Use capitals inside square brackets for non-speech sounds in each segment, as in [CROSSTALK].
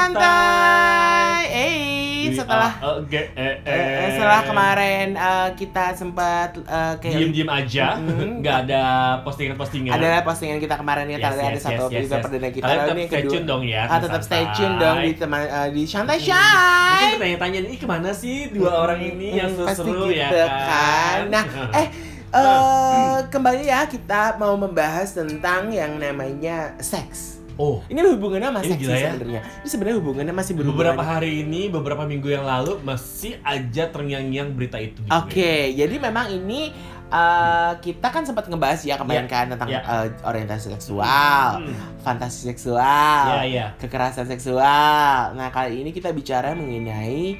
santai. Eh, setelah uh, ge- eh, eh, eh. setelah kemarin eh, kita sempat eh, kayak diem-diem aja, Mm. nggak ada postingan-postingan. ada postingan kita kemarin ya Yes, tadi ada yes, satu yes, episode yes. perdana kita Kalian tetap ini stay tune dong ya, Ah, tetap stay Santai. tune dong di teman eh, di Shantai Mungkin Shy. bertanya-tanya nih ke mana sih dua orang ini yang Hmm, pasti seru gitu ya kan? Nah, [LAUGHS] eh eh, kembali ya kita mau membahas tentang yang namanya seks. Oh Ini hubungannya sama Ini ya. sebenarnya. Ini sebenarnya hubungannya masih berhubungan. beberapa hari ini, beberapa minggu yang lalu masih aja terngiang-ngiang berita itu. Gitu Oke, jadi memang ini eh, kita kan sempat ngebahas ya kemarin Ya, kan tentang ya. eh, orientasi seksual, Hmm. fantasi seksual, Ya, ya. kekerasan seksual. Nah kali ini kita bicara mengenai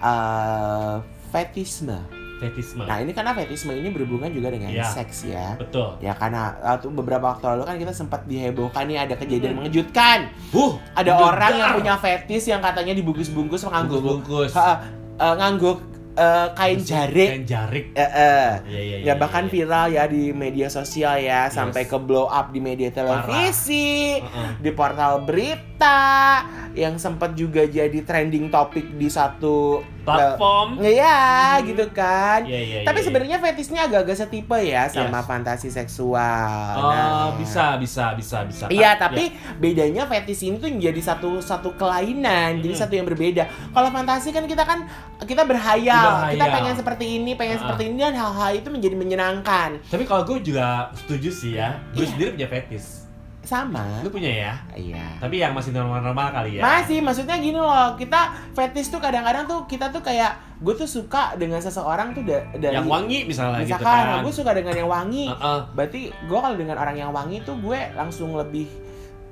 eh, fetisme. Fetisme. Nah ini karena fetisme ini berhubungan juga dengan Ya. seks ya. Betul. Ya karena waktu beberapa waktu lalu kan kita sempat dihebohkan nih ada kejadian Hmm. mengejutkan. Huh, Ada orang yang punya fetis yang katanya dibungkus-bungkus mengangguk bungkus-bungkus. Ha, eh, ngangguk eh, kain jarik. Kain jarik. Eh, eh. Iya, iya, Ya bahkan viral ya di media sosial ya sampai ke blow up di media televisi, Heeh. di portal berita yang sempat juga jadi trending topik di satu Platform. Iya, Hmm. gitu kan. Iya, iya, Tapi iya, sebenarnya fetisnya agak-agak setipe ya sama Yes. fantasi seksual. Oh, Nah, bisa, bisa, bisa, bisa. Iya, Ah, tapi bedanya fetis ini tuh menjadi satu satu kelainan, jadi Hmm. satu yang berbeda. Kalau fantasi kan kita kan kita berhayal, Berhayal. kita pengen seperti ini, pengen Ah. seperti ini dan hal-hal itu menjadi menyenangkan. Tapi kalau gue juga setuju sih ya. Gue Iya. sendiri punya fetis. Sama. Lu punya ya? Iya. Tapi yang masih normal-normal kali ya. Masih, maksudnya gini loh, kita fetis tuh kadang-kadang tuh kita tuh kayak gue tuh suka dengan seseorang tuh da- dari Yang wangi misalnya gitu misalkan kan. gue suka dengan yang wangi, Heeh. berarti gue kalau dengan orang yang wangi tuh gue langsung lebih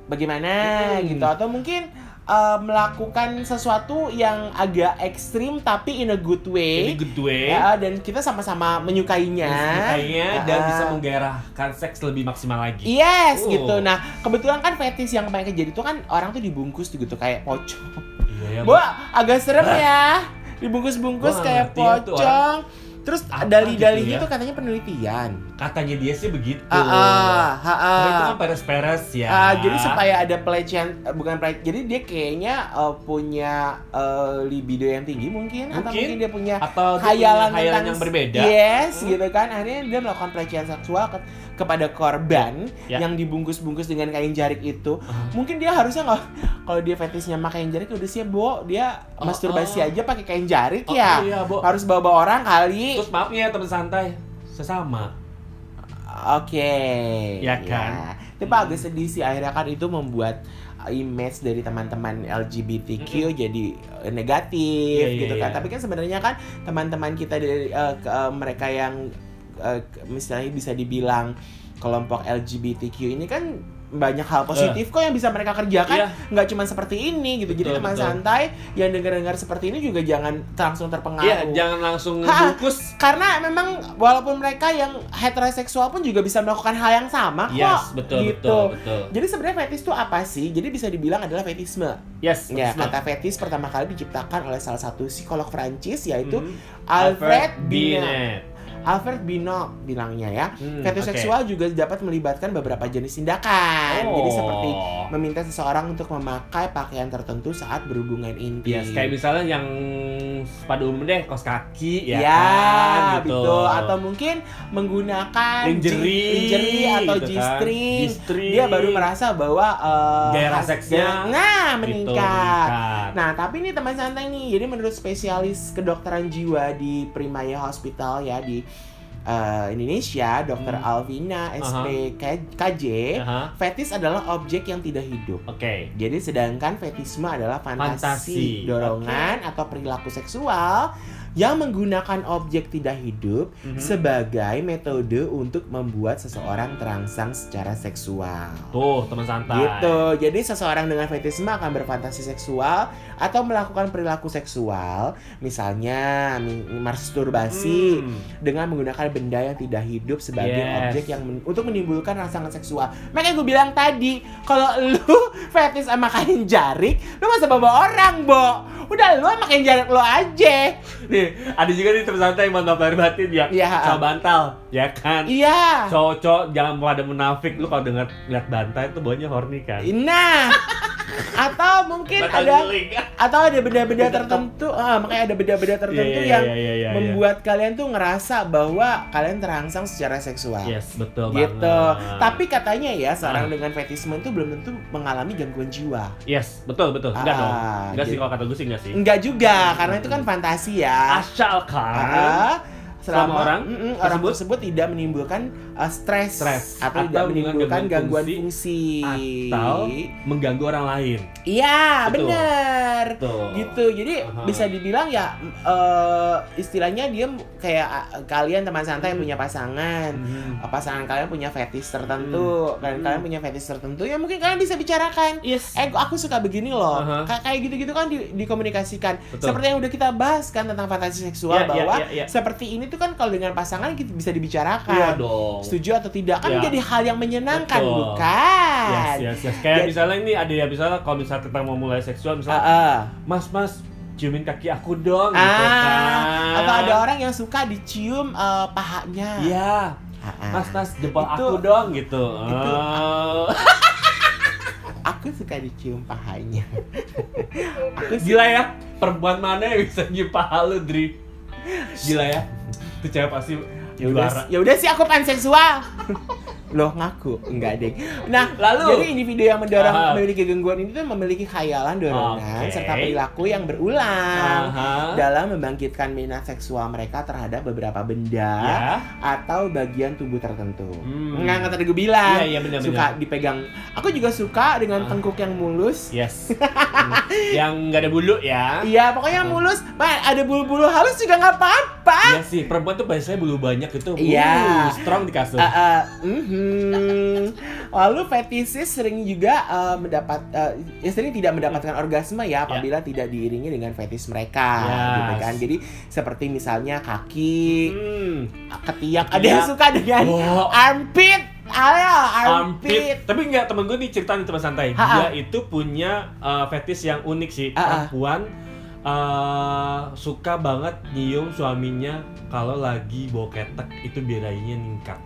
bagaimana Hmm. gitu atau mungkin eh, melakukan sesuatu yang agak ekstrim tapi in a good way good way. ya dan kita sama-sama menyukainya Kayaknya dan Ah. bisa menggairahkan seks lebih maksimal lagi. yes Oh. gitu nah kebetulan kan fetis yang paling kejadian itu kan orang tuh dibungkus gitu kayak pocong Iya ya. Gua agak serem ya dibungkus-bungkus kayak ya tuh pocong terus Apa dali-dali gitu ya? itu katanya penelitian Katanya dia sih begitu. ah ah ah, ah. itu kan peres-peres ya. Ah, jadi supaya ada pelecehan eh, bukan pelecehan jadi dia kayaknya eh, punya eh, libido yang tinggi mungkin, atau Mungkin. mungkin dia punya atau dia hayalan punya hayalan tentang yang berbeda. yes Hmm. gitu kan akhirnya dia melakukan pelecehan seksual kepada korban Ya. yang dibungkus-bungkus dengan kain jarik itu Ah. mungkin dia harusnya nggak kalau dia fetisnya pakai kain jarik udah siap bo dia Oh, masturbasi oh. aja pakai kain jarik Oh, ya iya, Bo. harus bawa-bawa orang kali Terus maaf nih ya teman santai. Sesama. Oke. Ya kan? Tapi agak sedih sih akhirnya kan itu membuat uh, image dari teman-teman LGBTQ jadi uh, negatif Iya, iya, gitu kan. iya. Tapi kan sebenarnya kan teman-teman kita dari uh, ke- uh, mereka yang uh, misalnya bisa dibilang kelompok LGBTQ ini kan banyak hal positif kok yang bisa mereka kerjakan Iya. nggak cuma seperti ini gitu jadi Betul, teman betul. santai yang dengar-dengar seperti ini juga jangan langsung terpengaruh Iya, jangan langsung Ha. bungkus. karena memang walaupun mereka yang heteroseksual pun juga bisa melakukan hal yang sama kok. Yes, betul, gitu. betul, betul. Jadi sebenarnya fetis itu apa sih? Jadi bisa dibilang adalah fetisme. Yes, Ya, betul. kata fetis pertama kali diciptakan oleh salah satu psikolog Prancis yaitu Hmm. Alfred Binet. Alfred Binet bilangnya ya. Hmm, oke. seksual juga dapat melibatkan beberapa jenis tindakan. Oh. Jadi seperti meminta seseorang untuk memakai pakaian tertentu saat berhubungan intim. Yes, kayak misalnya yang pada umumnya deh kaos kaki ya, Ya, kan, gitu. betul. Atau mungkin menggunakan Lingerie, atau gitu kan. G-string. G-string. Dia baru merasa bahwa eh, Gairah seksnya nah Gitu, meningkat. meningkat. Nah, tapi ini teman santai nih. Jadi menurut spesialis kedokteran jiwa di Primaya Hospital ya di eh, Indonesia, Dr. Hmm. Alvina SPKJ, Aha. fetis adalah objek yang tidak hidup. Oke. Jadi sedangkan fetisme adalah fantasi, Fantasi, dorongan atau perilaku seksual yang menggunakan objek tidak hidup Mhm. sebagai metode untuk membuat seseorang terangsang secara seksual. Tuh, teman santai. Gitu. Jadi seseorang dengan fetisme akan berfantasi seksual atau melakukan perilaku seksual, misalnya mi- masturbasi Hmm. dengan menggunakan benda yang tidak hidup sebagai Yes. objek yang men- untuk menimbulkan rangsangan seksual. Makanya gue bilang tadi, kalau lu [LAUGHS] fetis sama kain jarik, lu masa bawa orang, Bo. Udah lu sama kain jarik lu aja. Nih, ada juga nih teman santai yang mantap lahir batin ya. Iya. Cowok bantal, ya kan? Iya. Cowok-cowok jangan pada munafik lu kalau dengar lihat bantai itu baunya horny kan. Nah, atau mungkin Batal ada guling. atau ada benda-benda tertentu ah, makanya ada benda-benda tertentu Iya, iya, yang iya, iya, iya, iya. membuat kalian tuh ngerasa bahwa kalian terangsang secara seksual Yes, betul gitu banget. tapi katanya ya seorang Ah. dengan fetisme itu belum tentu mengalami gangguan jiwa Yes, betul betul. Enggak Ah, dong. Enggak sih jadi- kalau kata gue sih enggak sih. enggak juga karena itu kan fantasi ya Asalkan Ah, selama orang Mm-mm, orang tersebut- tersebut tidak menimbulkan uh, stres, Stres. atau, Atau tidak menimbulkan gangguan, gangguan fungsi, atau mengganggu orang lain. iya benar Betul. Gitu jadi Aha. bisa dibilang ya eh, istilahnya dia kayak uh, kalian teman santai yang punya pasangan Hmm. uh, pasangan kalian punya fetish tertentu dan Hmm. kalian punya fetish tertentu ya mungkin kalian bisa bicarakan Yes. eh aku suka begini loh Aha. Ka- kayak gitu-gitu kan di- dikomunikasikan Betul. seperti yang udah kita bahas kan tentang fantasi seksual Ya, ya, bahwa ya, ya. seperti ini tuh kan kalau dengan pasangan kita bisa dibicarakan Iya dong. setuju atau tidak kan Ya. jadi hal yang menyenangkan Betul. bukan Yes, yes, yes. Kayak Jadi- misalnya ini ada ya misalnya kalau misalnya kita mau mulai seksual misalnya, ah. Mas, Mas, ciumin kaki aku dong gitu Ah, kan. atau ada orang yang suka dicium eh, pahanya Iya. Ah, ah. Mas, Mas, jempol Itu- aku dong gitu. itu- Ah. [LAUGHS] aku suka dicium pahanya [LAUGHS] aku suka Gila ya, perempuan mana yang bisa nyium paha lu, Dri? Gila ya. Itu cewek pasti ya udah juara. ya udah sih aku panseksual [LAUGHS] loh ngaku enggak deh nah Lalu? jadi individu yang mendorong Aha. memiliki gangguan ini tuh memiliki khayalan dorongan Oke. serta perilaku yang berulang Aha. dalam membangkitkan minat seksual mereka terhadap beberapa benda Ya. atau bagian tubuh tertentu. Hmm. Nggak nggak tadi gue bilang. Iya, iya, benar, Suka dipegang. Aku juga suka dengan Ah. tengkuk yang mulus. Yes. [LAUGHS] Yang nggak ada bulu ya. Iya, pokoknya mulus. Bah, ada bulu-bulu halus juga nggak apa-apa. Iya sih, perempuan tuh biasanya bulu banyak itu. Iya. uh, strong di kasur. Ah, ah, mhm. Lalu fetishes sering juga eh, mendapat eh, ya sering tidak mendapatkan orgasme ya apabila tidak diiringi dengan fetish mereka Yes. gitu kan. Jadi seperti misalnya kaki, Hmm. ketiak, ada yang suka dengan Oh. armpit. Ayo, Armpit. armpit. Tapi enggak temen gue nih cerita nih teman santai. Ha-ha. Dia itu punya uh, fetish yang unik sih. Perempuan uh, suka banget nyium suaminya kalau lagi bawa ketek itu birahinya ningkat.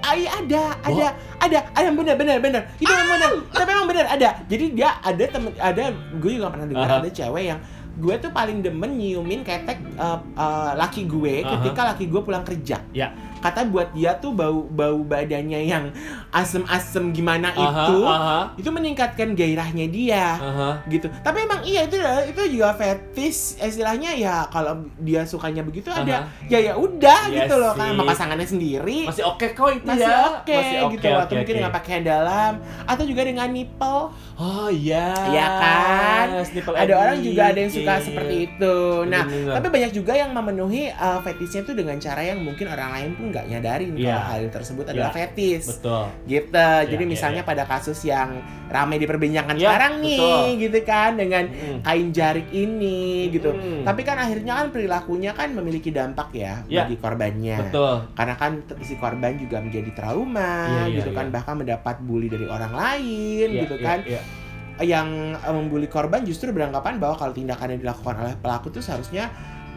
Ah, iya ada, ada, ada, ada yang benar, benar, benar. Itu yang benar. Tapi memang benar ada. Jadi dia ada temen, ada gue juga pernah dengar Aha. ada cewek yang gue tuh paling demen nyiumin ketek eh, eh, laki gue Aha. ketika laki gue pulang kerja. Ya. Kata buat dia tuh bau bau badannya yang asem-asem gimana Aha, itu, aha, itu meningkatkan gairahnya dia. aha. gitu. Tapi emang iya itu itu juga fetish istilahnya ya kalau dia sukanya begitu ada ya ya udah Iya gitu loh kan sama pasangannya sendiri Masih oke kok itu masih ya. oke Masih oke, gitu loh. oke, atau mungkin oke. dengan pakaian dalam atau juga dengan nipple Oh iya. Iya kan? Nipple ada orang juga ada yang suka Iya, seperti itu nah Bener-bener. tapi banyak juga yang memenuhi uh, fetishnya tuh dengan cara yang mungkin orang lain pun nggak nyadarin Iya. kalau hal tersebut adalah Iya. fetish Betul. gitu jadi iya, misalnya iya. pada kasus yang ramai diperbincangkan Iya, sekarang nih betul. gitu kan dengan Mm. kain jarik ini gitu Mm. tapi kan akhirnya kan perilakunya kan memiliki dampak ya Iya. bagi korbannya Betul. karena kan si korban juga menjadi trauma Iya, iya, gitu kan iya. bahkan mendapat bully dari orang lain Iya, gitu kan iya. yang eh, membuli korban justru beranggapan bahwa kalau tindakan yang dilakukan oleh pelaku itu seharusnya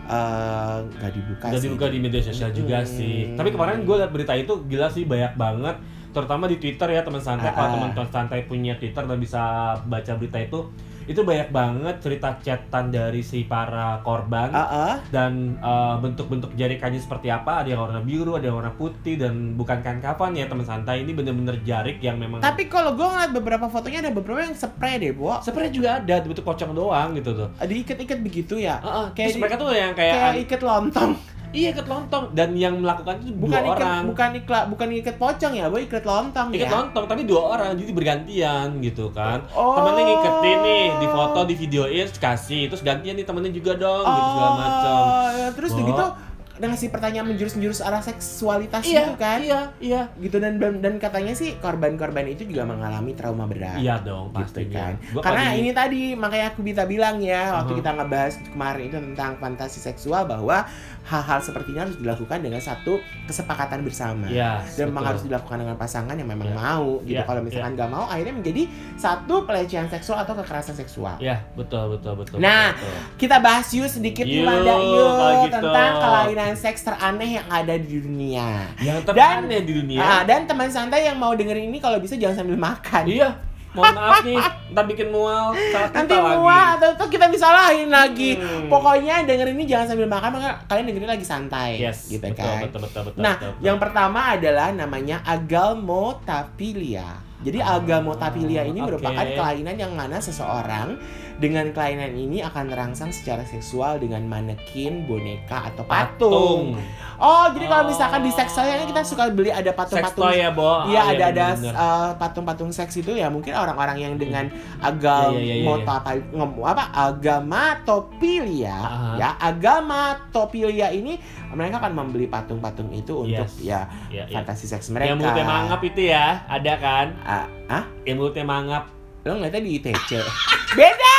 eh, nggak dibuka Udah sih. dibuka di media sosial juga Hmm. sih. Tapi kemarin gue liat berita itu gila sih banyak banget. Terutama di Twitter ya teman santai. Ah, Kalau ah. teman-teman santai punya Twitter dan bisa baca berita itu, itu banyak banget cerita chatan dari si para korban Ah, ah. dan uh, bentuk-bentuk jarikannya seperti apa. Ada yang warna biru, ada yang warna putih dan bukan kain kafan ya teman santai. Ini bener-bener jarik yang memang. tapi kalau gue ngeliat beberapa fotonya ada beberapa yang spray deh bu sebenarnya juga ada bentuk pocong doang gitu tuh. diikat-ikat begitu ya Heeh, Kayak terus di- mereka tuh yang kayak, kayak ikat lontong iya ikat lontong dan yang melakukan itu bukan dua ikat orang. bukan ikat bukan ikat pocong ya bu ikat lontong Ikat ya lontong tapi dua orang jadi bergantian gitu kan. Oh. Temennya ngiketin nih, di foto, di videoin, terus kasih, terus gantian nih temennya juga dong gitu segala macam. ya, terus Bo. gitu ngasih pertanyaan menjurus-menjurus arah seksualitas Iya gitu kan Iya, iya. gitu dan, dan dan katanya sih korban-korban itu juga mengalami trauma berat Iya dong, gitu pastinya. kan Gua karena ini tadi makanya aku bisa bilang ya waktu Uh-huh. kita ngebahas kemarin itu tentang fantasi seksual bahwa hal-hal seperti ini harus dilakukan dengan satu kesepakatan bersama Iya, dan memang betul. harus dilakukan dengan pasangan yang memang Iya. mau gitu Iya, kalau misalkan nggak mau akhirnya menjadi satu pelecehan seksual atau kekerasan seksual Iya, betul, betul, betul. Nah, betul. kita bahas yuk sedikit Yuk, kalau yuk gitu. tentang kelainan seks teraneh yang ada di dunia yang Dan- teraneh di dunia. Ah, dan teman santai yang mau dengerin ini kalau bisa jangan sambil makan Iya. Mohon maaf nih, ntar bikin mual, salah kita Nanti lagi. muak atau tuh kita disalahin lagi. Hmm. Pokoknya dengerin ini jangan sambil makan, maka kalian dengerin lagi santai. Yes, gitu betul, kan. betul, betul, betul, Nah, betul, betul. yang pertama adalah namanya agalmotapilia. Jadi Ah, agalmotapilia ini oke. merupakan kelainan yang mana seseorang dengan kelainan ini akan terangsang secara seksual dengan manekin, boneka atau patung. Oh, jadi kalau misalkan di seks toy kan kita suka beli ada patung-patung ya, Bo. Iya Ah, ada ada bener-bener. uh, patung-patung seks itu ya mungkin orang-orang yang dengan agama Iya, iya, iya, iya. ngom- apa agamatopilia Ah. ya agamatopilia ini mereka akan membeli patung-patung itu untuk Yes. ya Iya, iya. fantasi seks mereka. Yang mulutnya mangap itu ya, ada kan? Ah, ah? Yang mulutnya mangap. Lo ngeliatnya di ITC. [LAUGHS] Beda.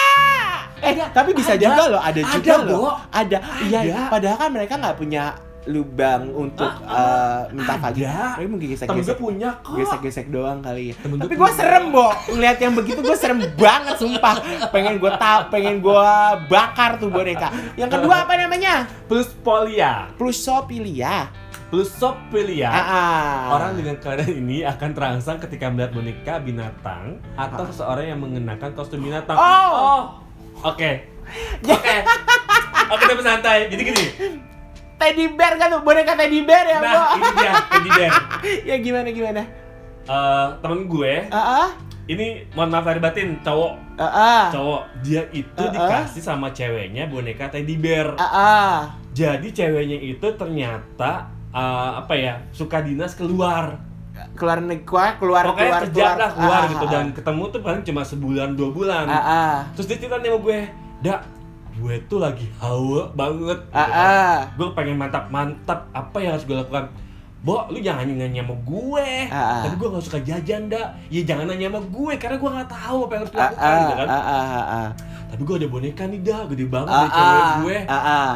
Eh, tapi bisa Ada. juga loh, ada, Ada, juga loh. Ada. Iya, Ada. padahal kan mereka nggak punya lubang untuk eh, minta vagina. Ada. Mereka mungkin gesek-gesek punya kok. gesek-gesek doang kali ya. Temen Tapi gue serem, Bo. Ngeliat yang begitu gue serem banget sumpah. Pengen gue tau, pengen gue bakar tuh boneka. Yang kedua [LAUGHS] apa namanya? Plus polia. Plusopilia. Plusopilia. Ah, ah. Orang dengan keadaan ini akan terangsang ketika melihat boneka binatang atau Ah. seseorang yang mengenakan kostum binatang. Oh. [LAUGHS] Oke. Oke. Oke, tapi santai. Jadi gini. teddy bear kan tuh boneka teddy bear ya. Nah, ini dia teddy bear. [LAUGHS] ya gimana gimana? Eh, temen gue, Ah, ah. ini mohon maaf lahir batin, cowok, Ah, ah. cowok. Dia itu Ah, ah. dikasih sama ceweknya boneka teddy bear. Ah, ah. Jadi ceweknya itu ternyata eh, apa ya suka dinas keluar. keluar negeri keluar Pokoknya keluar kerja lah keluar Ah, gitu ah, dan ketemu tuh paling cuma sebulan dua bulan. ah, ah. Terus dia cerita nih sama gue, dak gue tuh lagi hawa banget. gitu Ah, kan. ah. Gue pengen mantap-mantap apa yang harus gue lakukan. Bo, lu jangan nanya sama gue. Ah, ah. Tapi gue gak suka jajan, dak. Ya jangan nanya sama gue, karena gue gak tahu apa yang harus Ah, dilakukan, ah, gitu kan. ah, ah, ah, ah. Tapi gue ada boneka nih, dak. Gede banget Ah, dari cewek ah, gue. ah, ah.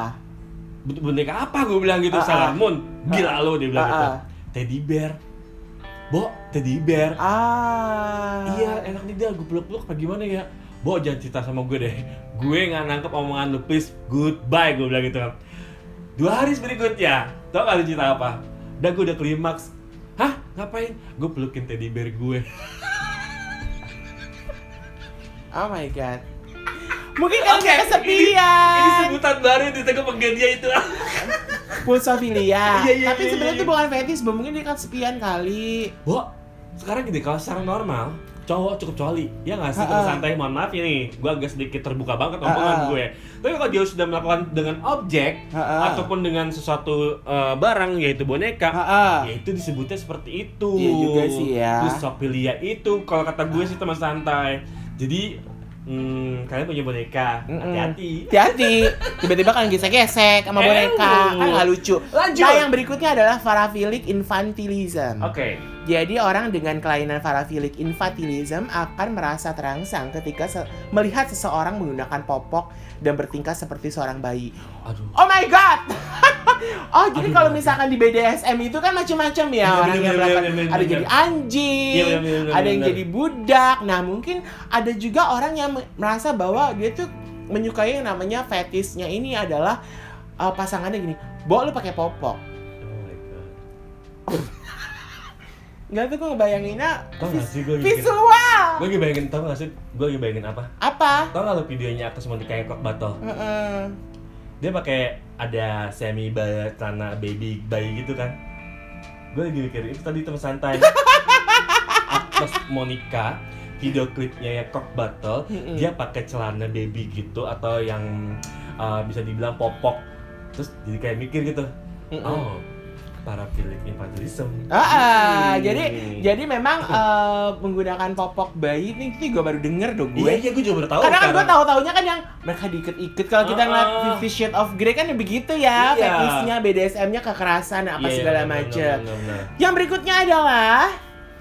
"Bet- boneka apa? Gue bilang gitu Ah, ah. Sailor Moon gila lo dia bilang Ah, gitu. ah. teddy bear. Bo teddy bear. Ah. iya enak nih dia gue peluk peluk apa gimana ya? Bo jangan cerita sama gue deh. Gue nggak nangkep omongan lu. Please goodbye gue bilang gitu kan. Dua hari berikutnya tau gak cerita apa? Dan gue udah klimaks. Hah? Ngapain? Gue pelukin teddy bear gue Oh my god. Mungkin kan Oke, dia kesepian. ini sebutan baru di tengah dia itu Pulsofilia. [LAUGHS] Iya, iya, Tapi iya, sebenarnya iya. itu bukan fetish, mungkin dia kesepian kali. Bo, sekarang gini kalau secara normal cowok cukup coli ya nggak sih teman santai mohon maaf ini gue agak sedikit terbuka banget omongan Ha-ha. gue tapi kalau dia sudah melakukan dengan objek Ha-ha. ataupun dengan sesuatu eh, barang yaitu boneka Ah, ah. ya itu disebutnya seperti itu Iya juga sih ya. sopilia itu kalau kata gue sih teman santai jadi hmm, kalian punya boneka. Hati-hati. Hati-hati, tiba-tiba kan gesek-gesek sama boneka, kan nggak lucu. Lanjut. Nah, yang berikutnya adalah paraphilic infantilism. oke Jadi orang dengan kelainan paraphilic infantilism akan merasa terangsang ketika se- melihat seseorang menggunakan popok dan bertingkah seperti seorang bayi. aduh Oh my god. [LAUGHS] oh, jadi kalau misalkan di BDSM itu kan macam-macam ya Iya, orang bener, yang melakukan ada jadi anjing, Iya, bener, bener, ada yang jadi budak. Nah, mungkin ada juga orang yang me- merasa bahwa dia tuh menyukai yang namanya fetishnya ini adalah uh, pasangannya gini. Bo lu pakai popok. oh my god [LAUGHS] Enggak tuh gue ngebayanginnya tau gak sih gue visual. gue lagi bayangin tau gak sih gue lagi bayangin apa Apa? Tau gak lo videonya Akses Monica kok battle? Heeh. Dia pakai ada semi celana baby bayi gitu kan. Gue lagi mikir itu tadi teman santai. [LAUGHS] Akses Monica video klipnya ya kok battle dia pakai celana baby gitu atau yang uh, bisa dibilang popok terus jadi kayak mikir gitu oh para pilih infantilism Ah, ah, jadi jadi memang [LAUGHS] eh, menggunakan popok bayi ini itu gue baru denger dong gue. iya iya gue juga baru tahu Karena kan gue tahu taunya kan yang mereka diikat-ikat kalau kita Ah, ngeliat ah. Fifty Shades of Grey kan ya begitu ya, Iya. fetishnya, BDSM-nya kekerasan apa Iya, segala macam. Yang berikutnya adalah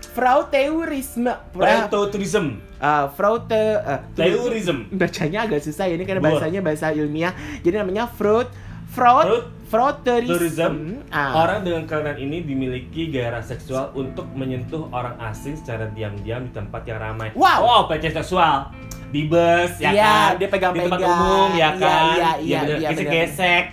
Frauteurisme. Protourism. Uh, Fraute uh, Teurism. bacanya agak susah ya ini karena bahasanya bahasa ilmiah. Jadi namanya fraud fraud Fraud frauteurism. Tourism, Ah. orang dengan kelainan ini dimiliki gairah seksual untuk menyentuh orang asing secara diam-diam di tempat yang ramai. Wow. Oh, pelecehan seksual. Di bus, ya Iya, kan? dia pegang-pegang. Di tempat umum, ya Iya, kan? iya, iya, bener. iya, bener.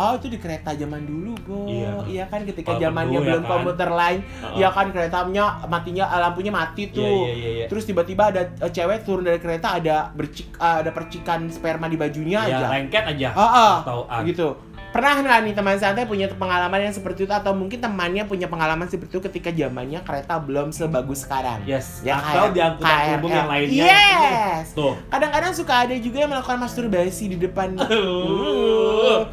Oh itu di kereta zaman dulu, Bo. Iya. Iya kan ketika zamannya dulu ya belum kan. komuter lain, Heeh. ya kan keretanya matinya eh, lampunya mati tuh. Iya, iya, iya, iya. Terus tiba-tiba ada eh, cewek turun dari kereta ada bercik eh, ada percikan sperma di bajunya ya aja. lengket aja Tahu, ah. gitu. Pernah nggak nih teman santai punya pengalaman yang seperti itu atau mungkin temannya punya pengalaman seperti itu ketika zamannya kereta belum sebagus sekarang? yes Yang atau di angkutan umum yang lainnya Yes. tuh Kadang-kadang suka ada juga yang melakukan masturbasi di depan. Aduh.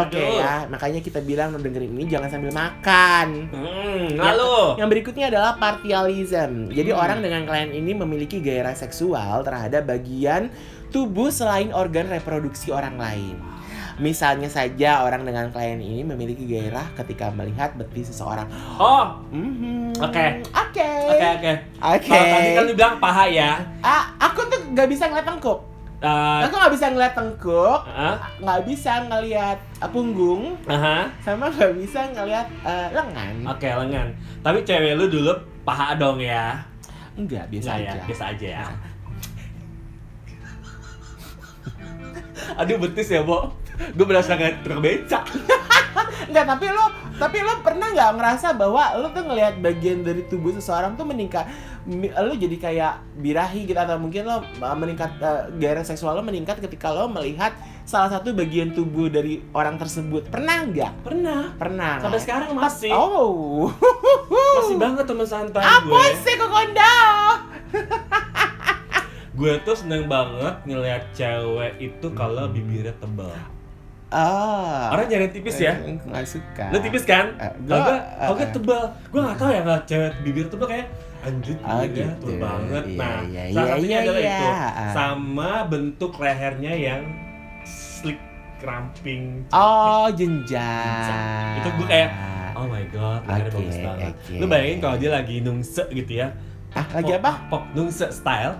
Oke Aduh. ya, makanya kita bilang dengerin ini jangan sambil makan. hmm, Yang- lalu Yang berikutnya adalah partialism. Jadi Hmm. orang dengan klien ini memiliki gairah seksual terhadap bagian tubuh selain organ reproduksi orang lain. Misalnya saja orang dengan klien ini memiliki gairah ketika melihat betis seseorang. oh Mhm. Oke. Oke. oke oke Oke. kalau tadi kan lu bilang paha ya Ah, aku tuh nggak bisa ngeliat tengkuk. Eh, Aku nggak bisa ngeliat tengkuk, nggak bisa ngeliat eh, punggung, aha. sama nggak bisa ngeliat eh, lengan. oke lengan. Tapi cewek lu dulu paha dong ya. Enggak, biasa Nggak ya aja. biasa aja ya. Aduh betis ya bo. Gue berasa kayak truk becak Enggak, tapi lo tapi lo pernah nggak ngerasa bahwa lo tuh ngelihat bagian dari tubuh seseorang tuh meningkat lo jadi kayak birahi gitu atau mungkin lo uh, meningkat uh, gairah seksual lo meningkat ketika lo melihat salah satu bagian tubuh dari orang tersebut. Pernah nggak? pernah Pernah. sampai kan? sekarang masih Oh. masih banget teman santai Apa gue sih kokondo? gue tuh seneng banget ngeliat cewek itu kalau bibirnya tebal Ah. orang nyari tipis ya Eh, Nggak suka. lu tipis kan kalau gua- kalau eh, tebal gue nggak tahu ya ngeliat cewek bibir tebal kayak anjir bibirnya gitu. tebal banget Iya, nah iya, salah iya, satunya iya, adalah iya. itu sama bentuk lehernya yang slick ramping Oh, jenjang. itu gue kayak oh my god lehernya Oke, bagus banget oke. lu bayangin kalau dia lagi nungse gitu ya Ah, lagi Pop- apa? pop nungse style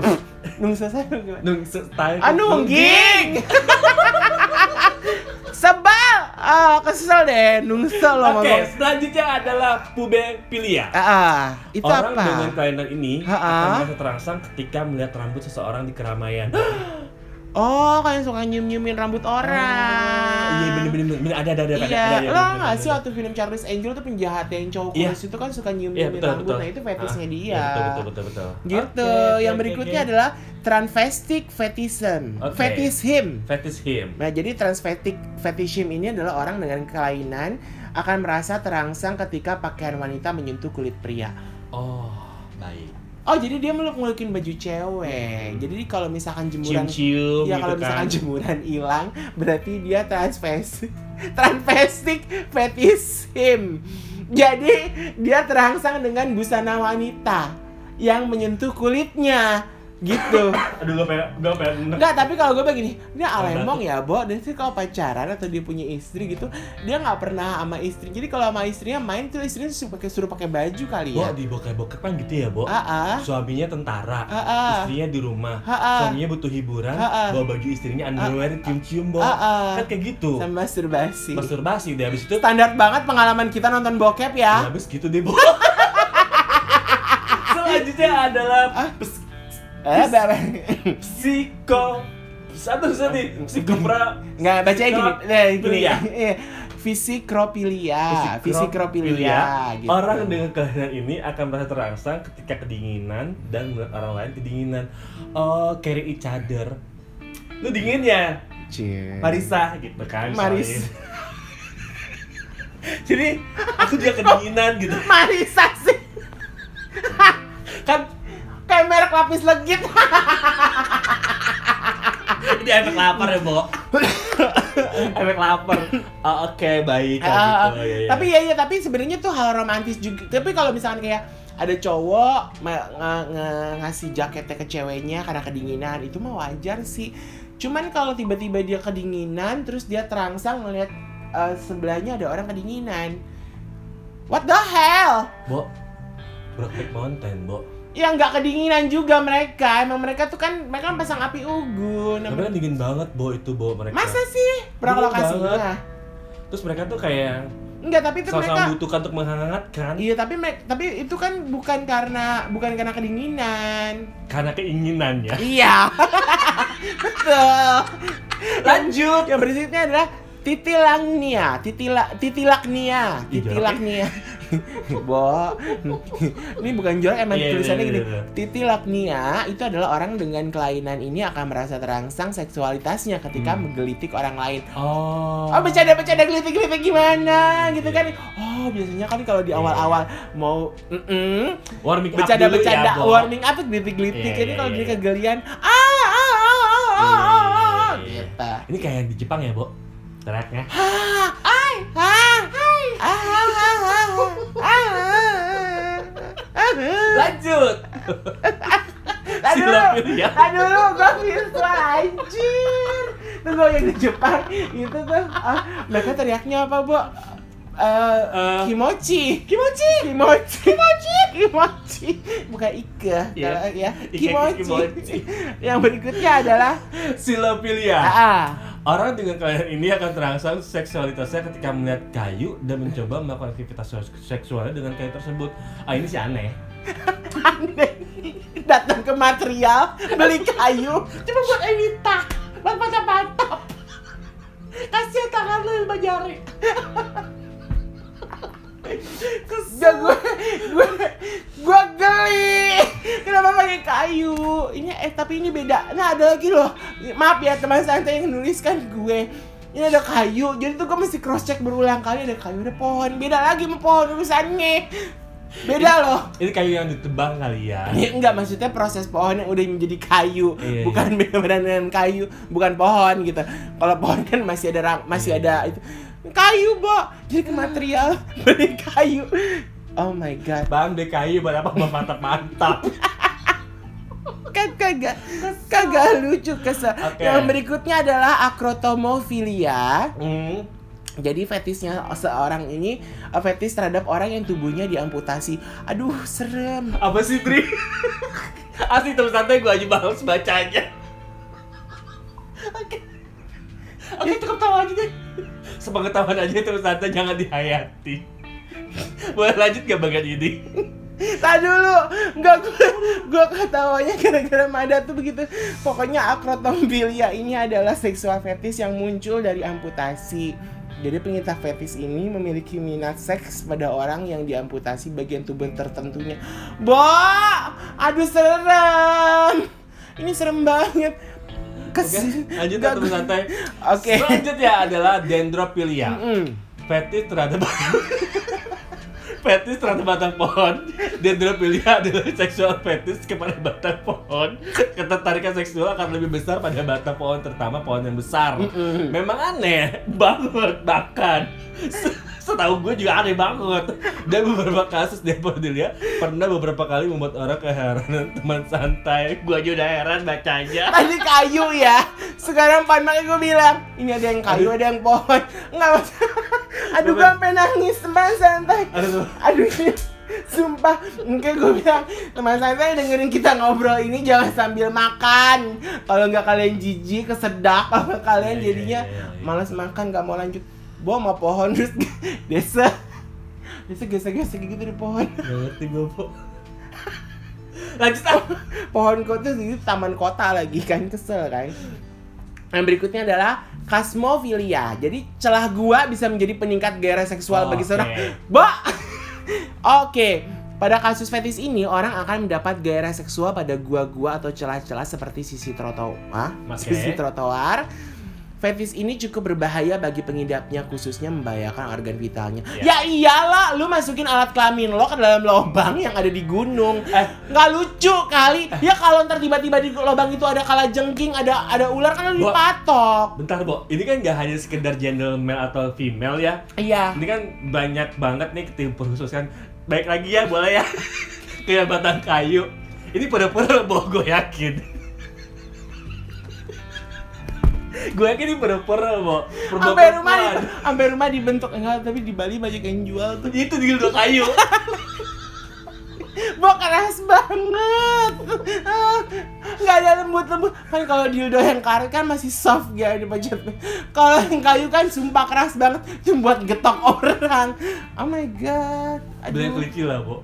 [LAUGHS] saya gimana? nungse style Ah, nungging. [LAUGHS] Sebal. Ah, kesel deh nungsa lo Oke, ngomong. selanjutnya adalah pubepilia. Ah, ah, itu Orang apa? dengan kelainan ini Ha-ha. akan merasa terangsang ketika melihat rambut seseorang di keramaian. [GASPS] Oh, kayak suka nyium-nyiumin rambut orang. Iya bener-bener bener. ada ada ada ada. Iya, ada, ada, lo bener, nggak bener, sih bener. waktu film Charles Angel tuh penjahat yang cowok Iya. kurus itu kan suka Iya nyium-nyiumin betul rambut, betul. nah itu fetishnya Ah, dia. iya, betul betul betul betul. Gitu. Oke, yang berikutnya oke. adalah transvestic fetishism. Oke. Fetishism. fetish him. Nah, jadi transvestic fetishism ini adalah orang dengan kelainan akan merasa terangsang ketika pakaian wanita menyentuh kulit pria. Oh, baik. Oh, jadi dia meluk-melukin baju cewek. Jadi kalau misalkan jemuran Cium-cium Ya gitu kalau kan. misalkan jemuran hilang berarti dia transvestic transvestic fetishism. Jadi dia terangsang dengan busana wanita yang menyentuh kulitnya gitu. Aduh, gue pengen gue pengen Enggak, tapi kalau gue begini, dia alemong ya, Bo. Dan sih kalau pacaran atau dia punya istri gitu, dia nggak pernah sama istri. Jadi kalau sama istrinya main tuh istrinya suruh pakai suruh pakai baju kali Bo, ya. di bokep-bokep kan gitu ya, Bo. Suaminya tentara, ah. istrinya di rumah. Ah, ah. Suaminya butuh hiburan, ah. bawa baju istrinya underwear, cium-cium, Bo. Ah, ah. Kan kayak gitu. Sama masturbasi. Masturbasi deh habis itu Standar banget pengalaman kita nonton bokep Ya, ya. habis gitu deh, Bo. [LAUGHS] Selanjutnya adalah Ah. Eh, apa? psiko satu satu psikopra Nggak bacanya gini, nah, gini. Fisikropilia. Iya. Fisikropilia, fisikropilia gitu. Orang dengan kelainan ini akan merasa terangsang ketika kedinginan dan melihat orang lain kedinginan. Oh, carry each other. Lu dingin ya? Cie. Marisa gitu kan. Maris. [LAUGHS] Jadi aku juga kedinginan gitu. [LAUGHS] Marisa sih. Kan Kayak merek lapis legit. [LAUGHS] ini efek lapar ya, Bo. [LAUGHS] efek lapar. Oh, Oke, baik kalau Ah, gitu. Ya, ya. Tapi ya ya tapi sebenarnya tuh hal romantis juga. Tapi kalau misalkan kayak ada cowok nge- nge- ngasih jaketnya ke ceweknya karena kedinginan itu mah wajar sih. Cuman kalau tiba-tiba dia kedinginan terus dia terangsang melihat eh, sebelahnya ada orang kedinginan. What the hell? Bo, Brokeback Mountain, Bo. Ya nggak kedinginan juga mereka. Emang mereka tuh kan mereka kan pasang api unggun. Tapi kan dingin banget, Bo, itu, Bo, mereka. Masa sih? Berapa banget. Terus mereka tuh kayak Enggak, tapi itu mereka sama-sama membutuhkan untuk menghangatkan Iya, tapi tapi itu kan bukan karena bukan karena kedinginan. karena keinginannya. Iya. [LAUGHS] Betul. Lanjut. Yang berikutnya adalah Titilangnia, titila, titilaknia, titilaknia. [LAUGHS] Bo, ini bukan jorok emang Iya, iya, tulisannya iya, gini. iya. Titilaknia itu adalah orang dengan kelainan ini akan merasa terangsang seksualitasnya ketika Hmm. menggelitik orang lain. Oh. Oh bercanda-bercanda gelitik-gelitik gimana gitu kan? Oh biasanya kan kalau di awal-awal mau mm Warming up bercanda-bercanda dulu ya, apa gelitik-gelitik Iya, jadi iya, kalau iya, dia iya. kegelian ah ah ah ah ah, ah Iya, iya, ah iya. gitu. Ini kayak di Jepang ya, Bo? Tracknya. Ah, ai, ah, ah, ah, ah, ah, ah. Lanjut. [LAUGHS] Silapilia. tadi dulu gue visual anjir. Tuh gue yang di Jepang itu tuh, ah, mereka teriaknya apa, Bu? Eh, Eh, kimochi, kimochi, kimochi, kimochi, [LAUGHS] kimochi, bukan ike, Iya. kalau ya, Ike kimochi. kimochi. Yang berikutnya adalah, Silapilia. ah, Orang dengan kelainan ini akan terangsang seksualitasnya ketika melihat kayu dan mencoba melakukan aktivitas seksualnya dengan kayu tersebut. Ah ini sih aneh. aneh. Datang ke material beli kayu. Cuma buat Anita. Buat patah-patah kasihan tangan lu lima jari Gak gue, gue, gue geli. Kenapa pakai kayu? Ini eh tapi ini beda. Nah ada lagi loh. Maaf ya teman santai yang nuliskan gue. Ini ada kayu, jadi tuh gue mesti cross check berulang kali ada kayu ada pohon. Beda lagi sama pohon urusannya. Beda loh. Ini kayu yang ditebang kali ya. Ini enggak maksudnya proses pohon yang udah menjadi kayu, Iya, bukan [LAUGHS] benar-benar dengan kayu, bukan pohon gitu. Kalau pohon kan masih ada masih ada itu kayu, Bo. Jadi ke material [LAUGHS] beli kayu. Oh my god. Bang, deh kayu buat apa mantap-mantap. [LAUGHS] Kan kagak kagak lucu kesel. Oke. Yang berikutnya adalah acrotomofilia. Hmm. Jadi fetisnya seorang ini eh, fetis terhadap orang yang tubuhnya diamputasi. Aduh, serem. Apa sih, Tri? [LAUGHS] Asli terus santai gue aja males bacanya. Oke. Oke, cukup tahu aja deh. Sepengetahuan aja terus santai jangan dihayati. Boleh lanjut gak bagian ini? Tadi dulu, nggak gue, gue ketawanya gara-gara Mada tuh begitu. Pokoknya acrotomophilia ini adalah seksual fetis yang muncul dari amputasi. Jadi penginta fetis ini memiliki minat seks pada orang yang diamputasi bagian tubuh tertentunya. Bo, aduh serem. Ini serem banget. Oke, Kes- lanjut ya terus santai. Oke. Selanjutnya adalah dendrophilia. Mm-mm. Fetis terhadap [LAUGHS] Fetis terhadap batang pohon Dendrophilia adalah seksual fetis kepada batang pohon Ketertarikan seksual akan lebih besar pada batang pohon Terutama pohon yang besar. Memang aneh banget Bahkan se- Setahu gue juga aneh banget Dan beberapa kasus Dendrophilia Pernah beberapa kali membuat orang keheranan teman santai Gue aja udah heran bacanya [LAUGHS] Tadi kayu ya. Sekarang pan makanya gue bilang, ini ada yang kayu, ada yang pohon. Enggak masalah. [LAUGHS] Aduh, gue sampai nangis teman santai. Aduh Aduh, ini sumpah. Mungkin gue bilang, teman santai dengerin kita ngobrol ini jangan sambil makan. Kalau nggak kalian jijik, kesedak, [LAUGHS] kalau kalian Iya, iya, jadinya iya, iya. malas makan, nggak mau lanjut. Bawa sama pohon terus [LAUGHS] desa. Desa gesek-gesek gitu di pohon. Gak ngerti gue po Lanjut ah pohon kota itu taman kota lagi kan kesel kan yang berikutnya adalah kasmofilia jadi celah gua bisa menjadi peningkat gairah seksual bagi Oke. seorang Bo oke pada kasus fetis ini orang akan mendapat gairah seksual pada gua-gua atau celah-celah seperti sisi trotoar sisi trotoar Fetis ini cukup berbahaya bagi pengidapnya khususnya membahayakan organ vitalnya. Iya. Ya iyalah, lu masukin alat kelamin lo ke dalam lubang yang ada di gunung Eh, nggak lucu kali ya kalau ntar tiba-tiba di lubang itu ada kala jengking ada ada ular kan lu dipatok bentar, Bo. Ini kan gak hanya sekedar gender male atau female ya. iya Ini kan banyak banget nih tim khusus kan. Baik lagi ya, boleh ya. [LAUGHS] Kayak batang kayu. Ini pura-pura, Bo, gue yakin. Gue yakin ini pura-pura. Pura-pura sampai rumah di, sampai rumah dibentuk enggak tapi di Bali banyak yang jual tuh. Itu dildo kayu. [LAUGHS] Bo keras banget. Ah, nggak ada lembut-lembut. Kan kalau dildo yang karet kan masih soft ya dipajat kalau yang kayu kan sumpah keras banget cuma buat getok [LAUGHS] orang. Oh my god. Beli aduh. kelinci lah, Bo.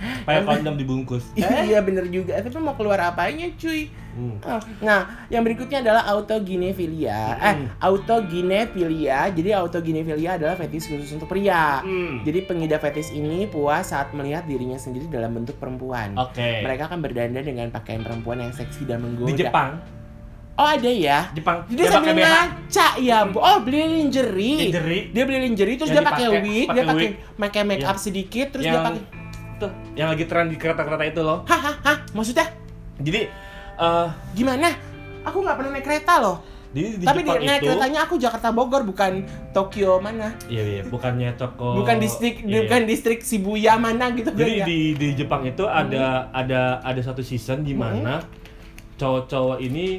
Pakai kondom dibungkus. [LAUGHS] iya bener juga. Eh, Tapi mau keluar apanya cuy? Hmm. Oh, Nah, yang berikutnya adalah autoginefilia. Eh, Hmm. autoginefilia. Jadi autoginefilia adalah fetis khusus untuk pria. Hmm. Jadi pengidap fetis ini puas saat melihat dirinya sendiri dalam bentuk perempuan. Oke. Mereka akan berdandan dengan pakaian perempuan yang seksi dan menggoda. Di Jepang, Oh ada ya. Jepang Jadi dia sambil ngaca ya. Oh beli lingerie. Lingerie. Dia beli lingerie terus Yang dia pakai wig, dia pakai pakai make up Yang- sedikit terus yang dia pakai tuh yang lagi tren di kereta-kereta itu loh. Hah, hah, hah? Maksudnya Jadi eh gimana? Aku nggak pernah naik kereta loh. di, di Tapi di, Jepang naik itu keretanya aku Jakarta Bogor bukan Tokyo mana? Iya iya, bukannya toko bukan distrik iya. bukan distrik Shibuya mana gitu Jadi kan ya? di di Jepang itu ada ada ada satu season di mana cowok-cowok ini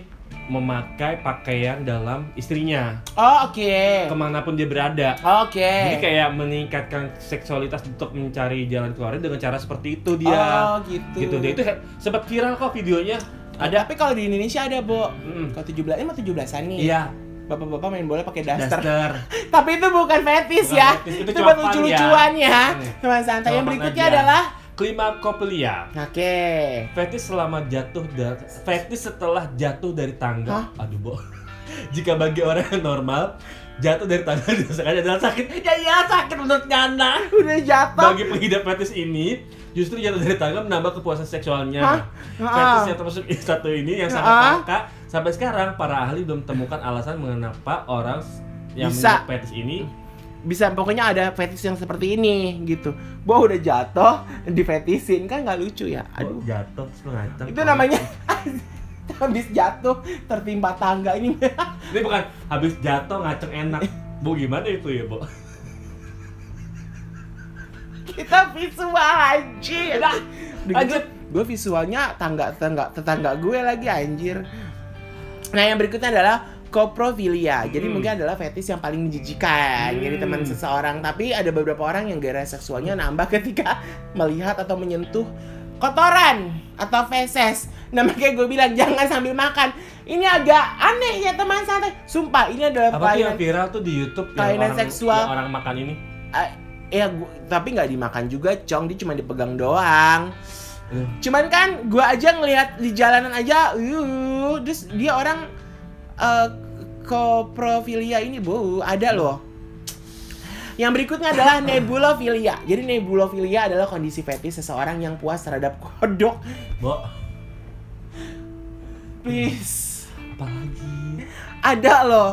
memakai pakaian dalam istrinya Oh, oke. ke mana pun dia berada. Oke. Jadi kayak meningkatkan seksualitas untuk mencari jalan keluarnya dengan cara seperti itu dia. Oh, gitu. Gitu dia itu sempat viral kok videonya. Ada tapi kalau di Indonesia ada, Bu. Mm. Kalau 17 ini mah 17-an nih. Iya, Bapak-bapak main bola pakai daster. daster. Tapi itu bukan fetis Bukan ya. fetis, itu itu cuma buat fun lucu-lucuan ya. Cuma santai. Yang berikutnya aja. adalah Klimakopelia. Oke. Fetis selama jatuh dari fetis setelah jatuh dari tangga. Hah? Aduh, Bo. [LAUGHS] Jika bagi orang yang normal, jatuh dari tangga [LAUGHS] dirasakan adalah sakit. Ya iya, sakit menurut Nyana. Udah jatuh. Bagi pengidap fetis ini, justru jatuh dari tangga menambah kepuasan seksualnya. Hah? Fetis yang termasuk satu ini yang sangat langka. Sampai sekarang, para ahli belum temukan alasan mengapa orang yang Bisa. fetis ini Bisa pokoknya ada fetis yang seperti ini gitu. Gua udah jatuh [LAUGHS] difetisin kan nggak lucu ya. aduh Aduh. jatuh terus ngaceng. Itu namanya [LAUGHS] habis jatuh tertimpa tangga ini. [LAUGHS] Ini bukan habis jatuh ngaceng enak. Bu gimana itu ya, Bu? Kita visual anjir. Udah, lanjut. Gue visualnya tangga tetangga tetangga gue lagi anjir. Nah yang berikutnya adalah coprofilia. Jadi Hmm. mungkin adalah fetis yang paling menjijikan Hmm. jadi teman seseorang. Tapi ada beberapa orang yang gairah seksualnya nambah ketika [LAUGHS] melihat atau menyentuh kotoran atau feses. Nah makanya gue bilang jangan sambil makan. Ini agak aneh ya teman santai. Sumpah ini adalah Apa yang viral tuh di YouTube yang kelainan orang, seksual. yang orang makan ini? Ah, ya gua- tapi nggak dimakan juga cong dia cuma dipegang doang. Aduh. Cuman kan gua aja ngelihat di jalanan aja, uh, terus dia orang eh coprofilia ini bu ada loh. Yang berikutnya adalah nebulofilia. Jadi nebulofilia adalah kondisi fetis seseorang yang puas terhadap kodok. Bo, Please, apalagi? ada loh.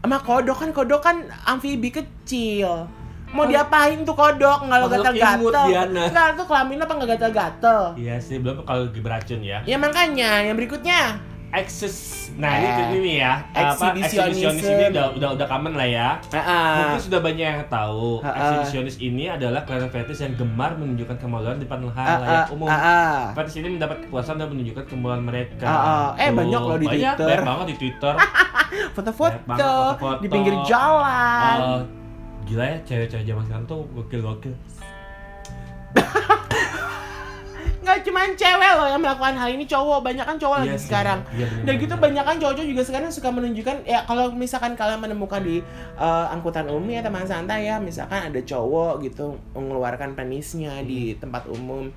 Sama kodok kan kodok kan amfibi kecil. Mau Oh. diapain tuh kodok nggak lo? Diana. Nggak tuh kelamin apa nggak gatal-gatal? Iya sih, belum kalau lagi beracun ya. Ya makanya yang berikutnya Eksis, nah ini Eh, ini ya, apa eksibisionisme. eksibisionis ini udah udah udah common lah ya. Ah, Mungkin sudah banyak yang tahu, Ah, ah. eksibisionis ini adalah kelainan fetis yang gemar menunjukkan kemaluan di depan ah, halayak ah, umum. ah, ah. Fetis ini mendapat kepuasan dan menunjukkan kemaluan mereka. Ah, ah. Eh, Tuh, banyak loh di banyak, Twitter. Banyak banget di Twitter. [LAUGHS] Foto-foto di pinggir jalan. Eh, gila ya cewek-cewek zaman sekarang tuh gokil-gokil. Nggak cuma cewek loh yang melakukan hal ini, cowok banyak kan cowok Iya lagi sih. sekarang. Iya, bener, Dan gitu bener. banyak kan cowok-cowok juga sekarang suka menunjukkan ya kalau misalkan kalian menemukan di eh, angkutan umum ya teman santai ya, misalkan ada cowok gitu mengeluarkan penisnya di tempat umum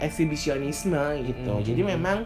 eksibisionisme gitu. Hmm. Jadi memang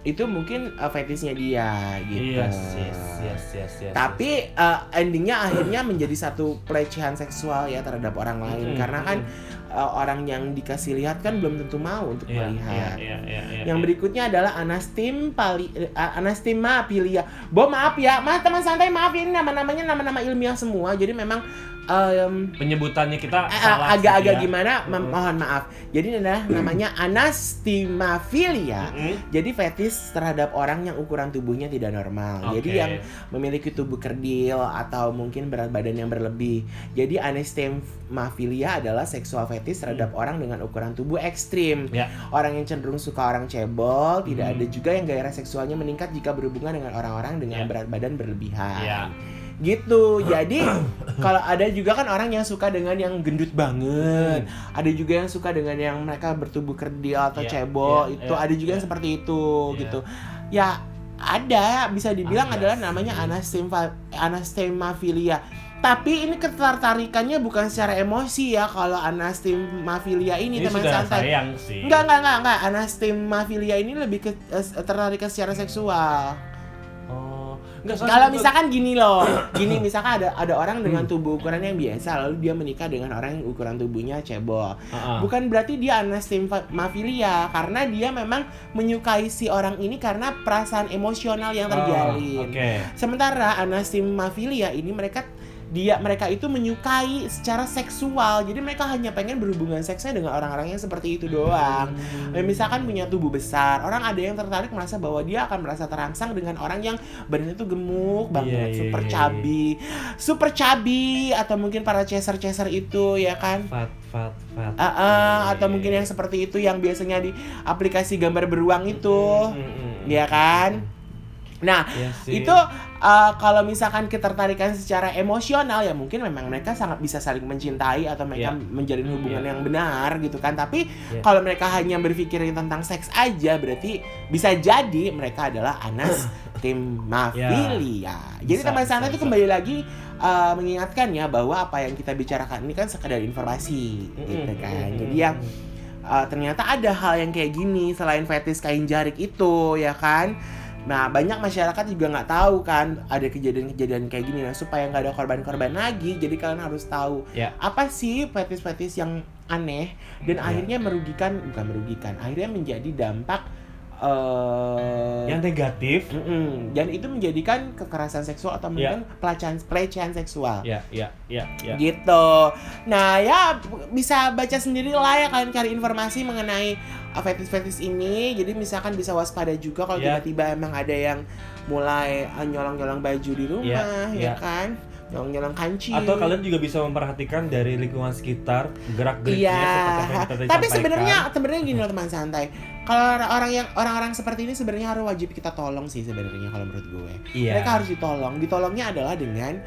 itu mungkin eh, fetisnya dia gitu. Yes, yes, yes, yes, yes. Tapi eh, endingnya akhirnya menjadi satu pelecehan seksual ya terhadap orang lain Mm, karena kan mm. Eh, orang yang dikasih lihat kan belum tentu mau untuk iya, melihat. iya, iya, iya, Yang iya. berikutnya adalah anastim pali eh, anastimaphilia. Bo maaf ya, mas teman santai maaf ya, ini nama-namanya nama-nama ilmiah semua. Jadi memang em, penyebutannya kita eh, salah agak-agak ya. gimana? Ma- Mm. mohon maaf. Jadi ini adalah namanya anastimaphilia. Mm-mm. Jadi fetis terhadap orang yang ukuran tubuhnya tidak normal. Jadi Oke. yang memiliki tubuh kerdil atau mungkin berat badan yang berlebih. Jadi anestemophilia adalah seksual fetis terhadap orang dengan ukuran tubuh ekstrim. Ya. Orang yang cenderung suka orang cebol, tidak Hmm. ada juga yang gairah seksualnya meningkat jika berhubungan dengan orang-orang dengan Ya. berat badan berlebihan. Ya. Gitu. Jadi [CLEARS THROAT] kalau ada juga kan orang yang suka dengan yang gendut banget. Ada juga yang suka dengan yang mereka bertubuh kerdil atau Iya, cebol. iya, itu iya, ada juga yang iya. seperti itu Iya. gitu. Ya ada bisa dibilang Ada adalah namanya anastemfa anastemophilia. Tapi ini ketertarikannya bukan secara emosi ya kalau anastimafilia ini, Ini teman sudah santai. sayang sih. Enggak, enggak, enggak, enggak. Anastimafilia ini lebih ke eh, tertarikan secara seksual. Oh, Kalau misalkan gini loh, gini misalkan ada ada orang dengan tubuh ukuran yang biasa lalu dia menikah dengan orang yang ukuran tubuhnya cebol. Ah. Bukan berarti dia anastimafilia karena dia memang menyukai si orang ini karena perasaan emosional yang Oh, terjalin. Oke. Sementara anastimafilia ini mereka dia mereka itu menyukai secara seksual. Jadi mereka hanya pengen berhubungan seksnya dengan orang-orang yang seperti itu doang. Hmm. Misalkan punya tubuh besar, orang ada yang tertarik merasa bahwa dia akan merasa terangsang dengan orang yang badannya tuh gemuk banget, Iya, iya, super iya, chubby, super chubby atau mungkin para chaser-chaser itu ya kan? Fat, fat, fat. Ah, ah, atau mungkin yang seperti itu yang biasanya di aplikasi gambar beruang itu, Hmm, hmm, ya kan? Nah, Iya sih. itu uh, kalau misalkan ketertarikan secara emosional ya mungkin memang mereka sangat bisa saling mencintai atau mereka Iya. menjalin hubungan Iya. yang benar gitu kan. Tapi Iya. kalau mereka hanya berpikirin tentang seks aja berarti bisa jadi mereka adalah anas [LAUGHS] tim mafilia jadi Bisa, teman sana itu kembali lagi uh, mengingatkan ya bahwa apa yang kita bicarakan ini kan sekedar informasi Mm, gitu mm, kan. mm, jadi yang uh, ternyata ada hal yang kayak gini selain fetis kain jarik itu ya kan nah banyak masyarakat juga nggak tahu kan ada kejadian-kejadian kayak gini nah supaya nggak ada korban-korban lagi jadi kalian harus tahu Ya. apa sih fetis-fetis yang aneh dan Ya. akhirnya merugikan bukan merugikan akhirnya menjadi dampak eh yang negatif. mm-mm. dan itu menjadikan kekerasan seksual atau Ya. mungkin pelecehan pelecehan seksual Ya, ya, ya, ya. gitu. Nah ya bisa baca sendiri lah ya kalian cari informasi mengenai uh, fetis-fetis ini. Jadi misalkan bisa waspada juga kalau Ya. tiba-tiba emang ada yang mulai uh, nyolong-nyolong baju di rumah, Ya, ya, ya. kan? Nyolong-nyolong kanci. Atau kalian juga bisa memperhatikan dari lingkungan sekitar Iya. yang kita tadi Tapi sebenarnya sebenarnya gini loh teman santai. Kalau orang yang orang-orang seperti ini sebenarnya harus wajib kita tolong sih sebenarnya kalau menurut gue. Iya. Mereka harus ditolong. Ditolongnya adalah dengan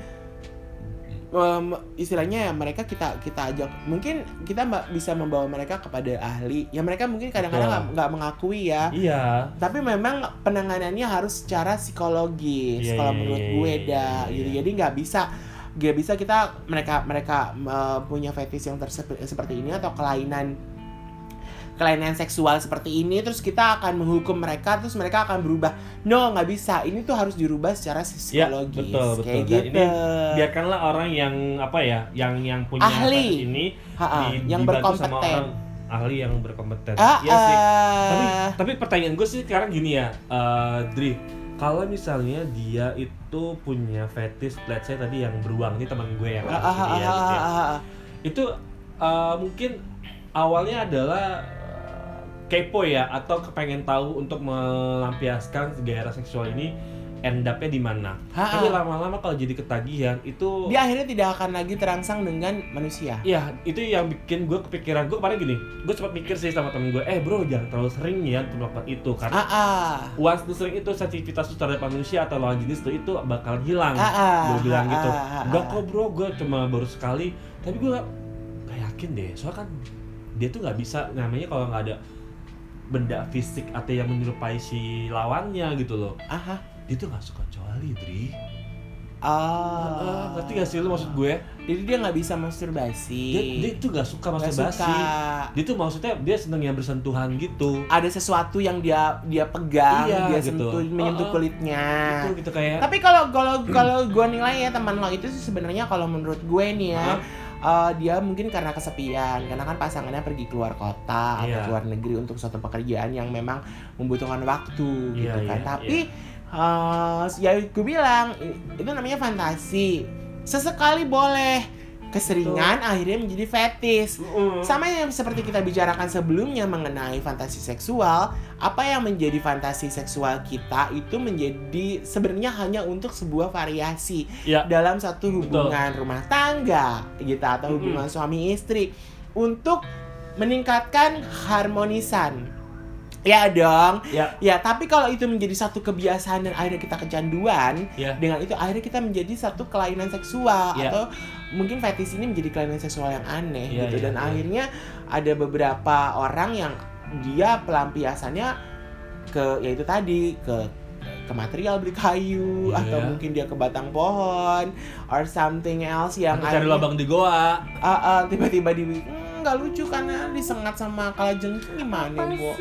em, istilahnya ya mereka kita kita ajak mungkin kita mbak bisa membawa mereka kepada ahli ya mereka mungkin kadang-kadang nggak mengakui ya Iya. tapi memang penanganannya harus secara psikologis Iya, kalau iya, menurut iya, gue iya, dah iya, gitu jadi nggak bisa nggak bisa kita mereka mereka eh, punya fetish yang seperti ini atau kelainan kelainan seksual seperti ini terus kita akan menghukum mereka terus mereka akan berubah no nggak bisa ini tuh harus dirubah secara psikologis betul, betul. kayak Dan gitu ini Biarkanlah orang yang apa ya, yang yang punya Ahli. ini Ha-ha, di- yang dibantu sama berkompeten. orang ahli yang berkompeten. Ah, Iya sih. Tapi ah. tapi pertanyaan gue sih sekarang gini ya, eh, Dri. Kalau misalnya dia itu punya fetish, let's say tadi yang beruang, ini teman gue yang Ah, ah, ya, ah, gitu ya. ah, ah, ah. itu uh, mungkin awalnya adalah uh, kepo ya atau kepengen tahu untuk melampiaskan gairah seksual ini end up-nya di mana. Tapi lama-lama kalau jadi ketagihan itu dia akhirnya tidak akan lagi terangsang dengan manusia Iya, itu yang bikin gue kepikiran gue kemarin gini, gue sempat mikir sih sama temen gue, eh bro jangan terlalu sering ya untuk melakukan itu karena ah once lu sering itu sensitivitas lu terhadap manusia atau lawan jenis lu itu bakalan hilang. Ah, gue bilang ah, gitu. Enggak kok bro, gue cuma baru sekali. Tapi gue gak, gak yakin deh, soalnya kan dia tuh nggak bisa namanya kalau nggak ada benda fisik atau yang menyerupai si lawannya gitu loh. ah ah. Dia tuh nggak suka coli, Dri. Ah, Ah, ngerti gak sih lu maksud gue? jadi dia nggak bisa masturbasi Dia, dia tuh gak suka masturbasi. suka. Dia tuh maksudnya dia seneng yang bersentuhan gitu. ada sesuatu yang dia dia pegang Iya, dia gitu. sentuh menyentuh oh. kulitnya Itu gitu kayak tapi kalau kalau kalau gue nilai ya teman lo itu sih sebenarnya kalau menurut gue nih ya Hah? Eh, dia mungkin karena kesepian karena kan pasangannya pergi keluar kota atau Iya. keluar negeri untuk suatu pekerjaan yang memang membutuhkan waktu Iya, gitu kan. iya, tapi eh, ya gue bilang itu namanya fantasi. Sesekali boleh keseringan akhirnya menjadi fetis Mm. sama yang seperti kita bicarakan sebelumnya mengenai fantasi seksual, apa yang menjadi fantasi seksual kita itu menjadi sebenarnya hanya untuk sebuah variasi Ya. dalam satu hubungan rumah tangga gitu atau hubungan suami istri untuk meningkatkan harmonisan. Ya dong. Ya, Ya, tapi kalau itu menjadi satu kebiasaan dan akhirnya kita kecanduan, ya. dengan itu akhirnya kita menjadi satu kelainan seksual Iya. atau mungkin fetish ini menjadi kelainan seksual yang aneh Iya, gitu iya, dan iya. akhirnya ada beberapa orang yang dia pelampiasannya ke yaitu tadi ke ke material beli kayu Iya. atau mungkin dia ke batang pohon or something else yang Atau cari akhirnya- lubang di goa. Ah, ah, tiba-tiba di "Hmm, nggak lucu karena disengat sama kalajengking gimana bu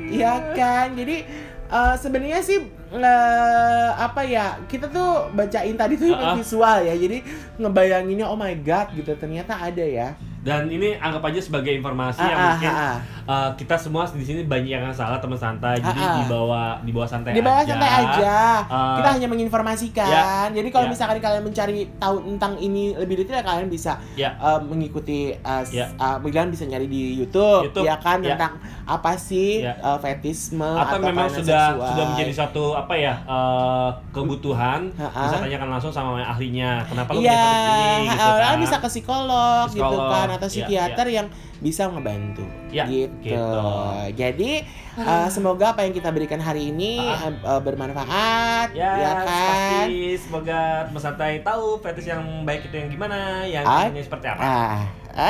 Iya kan jadi eh, sebenarnya sih eh, apa ya kita tuh bacain tadi tuh Ah, ah. visual ya jadi ngebayanginnya oh my god gitu ternyata ada ya Dan ini anggap aja sebagai informasi Ah, yang ah, mungkin ah, ah. Uh, kita semua di sini banyak yang salah teman santai. Jadi ah. dibawa dibawa santai di bawah aja. santai aja Ah. kita hanya menginformasikan Ya. jadi kalau Ya. misalkan kalian mencari tahu tentang ini lebih detail kalian bisa Ya. eh, mengikuti uh, s- Ya. uh, kalian bisa nyari di YouTube, YouTube, ya kan ya. tentang apa sih Ya. uh, fetisme atau memang kelainan sudah seksual. sudah menjadi suatu apa ya uh, kebutuhan Ha, ha. bisa tanyakan langsung sama ahlinya kenapa lu punya penyakit ini gitu kan bisa ke psikolog, gitu Psikolog, kan atau psikiater yang bisa ngebantu Ya, gitu. gitu. Jadi uh, semoga apa yang kita berikan hari ini Ah. uh, bermanfaat ya, ya kan. pasti semoga teman santai tahu fetish yang baik itu yang gimana yang Ah. ini seperti apa Ah,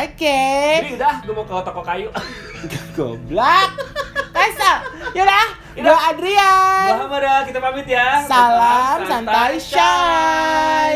oke. jadi udah gue mau ke toko kayu [LAUGHS] Goblok. Kasar. Yaudah, Yaudah. gue Adrian. Muhammad kita pamit ya Salam Tetap santai shy.